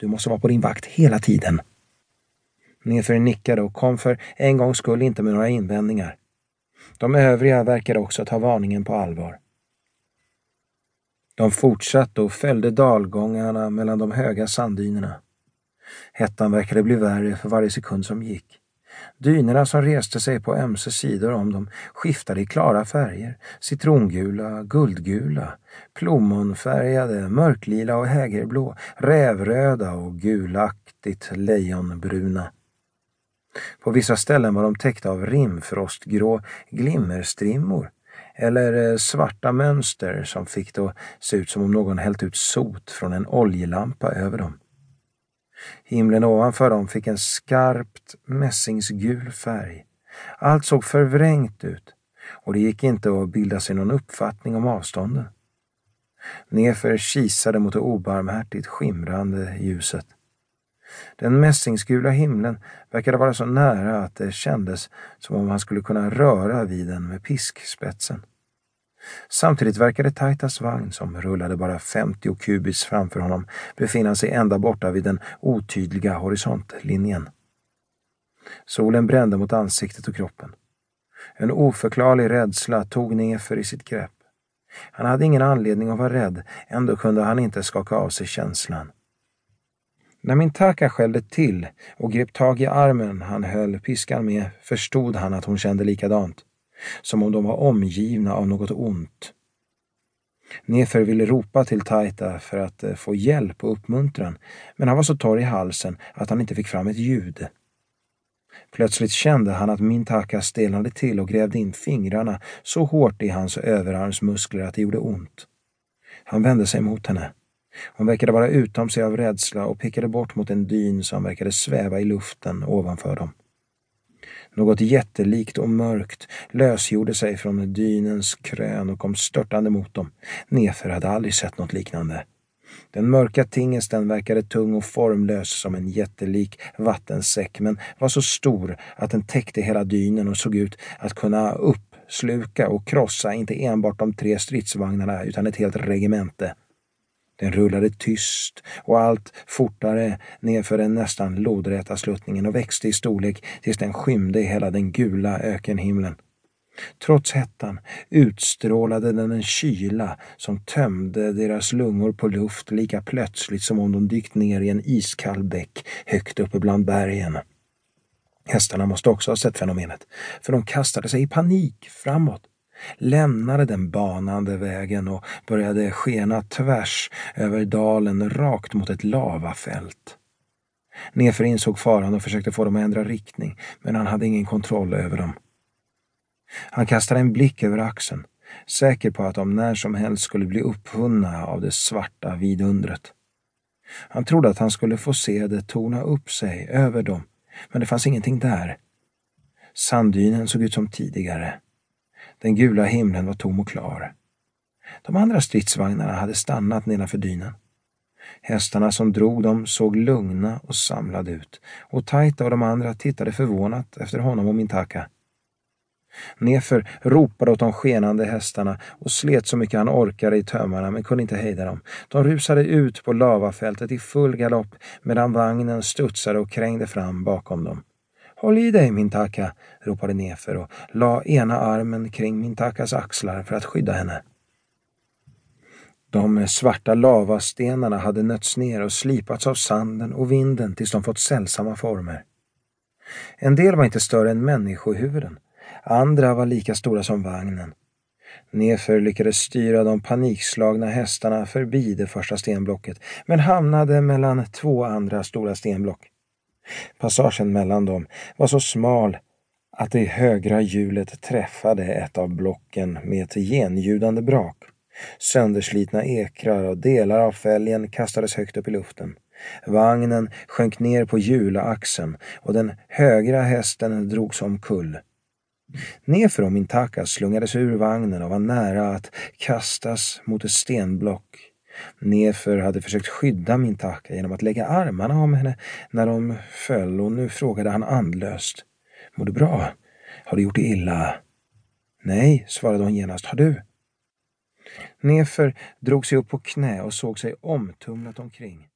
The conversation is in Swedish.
Du måste vara på din vakt hela tiden. Nedför nickade och kom för en gångs skull inte med några invändningar. De övriga verkade också ta varningen på allvar. De fortsatte och följde dalgångarna mellan de höga sanddynerna. Hettan verkade bli värre för varje sekund som gick. Dynorna som reste sig på ömse sidor om dem skiftade i klara färger. Citrongula, guldgula, plommonfärgade, mörklila och hägerblå, rävröda och gulaktigt lejonbruna. På vissa ställen var de täckta av rimfrostgrå glimmerstrimmor eller eh, svarta mönster som fick det att se ut som om någon hällt ut sot från en oljelampa över dem. Himlen ovanför dem fick en skarpt mässingsgul färg. Allt såg förvrängt ut och det gick inte att bilda sig någon uppfattning om avstånden. Nefer kisade mot det obarmhärtigt skimrande ljuset. Den mässingsgula himlen verkade vara så nära att det kändes som om han skulle kunna röra vid den med piskspetsen. Samtidigt verkade Taitas vagn, som rullade bara 50 kubis framför honom, befinna sig ända borta vid den otydliga horisontlinjen. Solen brände mot ansiktet och kroppen. En oförklarlig rädsla tog Nefer i sitt grepp. Han hade ingen anledning att vara rädd, ändå kunde han inte skaka av sig känslan. När min taka skällde till och grep tag i armen han höll piskan med förstod han att hon kände likadant som om de var omgivna av något ont. Nefer ville ropa till Taita för att eh, få hjälp och uppmuntran, men han var så torr i halsen att han inte fick fram ett ljud. Plötsligt kände han att Mintaka stelnade till och grävde in fingrarna så hårt i hans överarmsmuskler att det gjorde ont. Han vände sig mot henne. Hon verkade vara utom sig av rädsla och pekade bort mot en dyn som verkade sväva i luften ovanför dem. Något jättelikt och mörkt lösgjorde sig från dynens krön och kom störtande mot dem. Nefer hade aldrig sett något liknande. Den mörka tingesten verkade tung och formlös som en jättelik vattensäck men var så stor att den täckte hela dynen och såg ut att kunna uppsluka och krossa inte enbart de tre stridsvagnarna utan ett helt regemente. Den rullade tyst och allt fortare nedför den nästan lodräta sluttningen och växte i storlek tills den skymde hela den gula ökenhimlen. Trots hettan utstrålade den en kyla som tömde deras lungor på luft lika plötsligt som om de dykt ner i en iskall bäck högt uppe bland bergen. Hästarna måste också ha sett fenomenet, för de kastade sig i panik framåt lämnade den banande vägen och började skena tvärs över dalen rakt mot ett lavafält. Nefer insåg faran och försökte få dem att ändra riktning, men han hade ingen kontroll över dem. Han kastade en blick över axeln, säker på att de när som helst skulle bli upphunna av det svarta vidundret. Han trodde att han skulle få se det torna upp sig över dem, men det fanns ingenting där. Sanddynen såg ut som tidigare. Den gula himlen var tom och klar. De andra stridsvagnarna hade stannat nedanför dynen. Hästarna som drog dem såg lugna och samlade ut och Taita och de andra tittade förvånat efter honom och Mintaka. Nefer ropade åt de skenande hästarna och slet så mycket han orkade i tömmarna men kunde inte hejda dem. De rusade ut på lavafältet i full galopp medan vagnen studsade och krängde fram bakom dem. Håll i dig, Mintaka, ropade Nefer och la ena armen kring Mintakas axlar för att skydda henne. De svarta lavastenarna hade nötts ner och slipats av sanden och vinden tills de fått sällsamma former. En del var inte större än människohuvuden, andra var lika stora som vagnen. Nefer lyckades styra de panikslagna hästarna förbi det första stenblocket men hamnade mellan två andra stora stenblock. Passagen mellan dem var så smal att det högra hjulet träffade ett av blocken med ett genljudande brak. Sönderslitna ekrar och delar av fälgen kastades högt upp i luften. Vagnen sjönk ner på hjulaxeln och den högra hästen drogs omkull. Nerför om Intaka slungades ur vagnen och var nära att kastas mot ett stenblock Nefer hade försökt skydda Mintaka genom att lägga armarna om henne när de föll och nu frågade han andlöst. Mår du bra? Har du gjort dig illa? Nej, svarade hon genast. Har du? Nefer drog sig upp på knä och såg sig omtumlat omkring.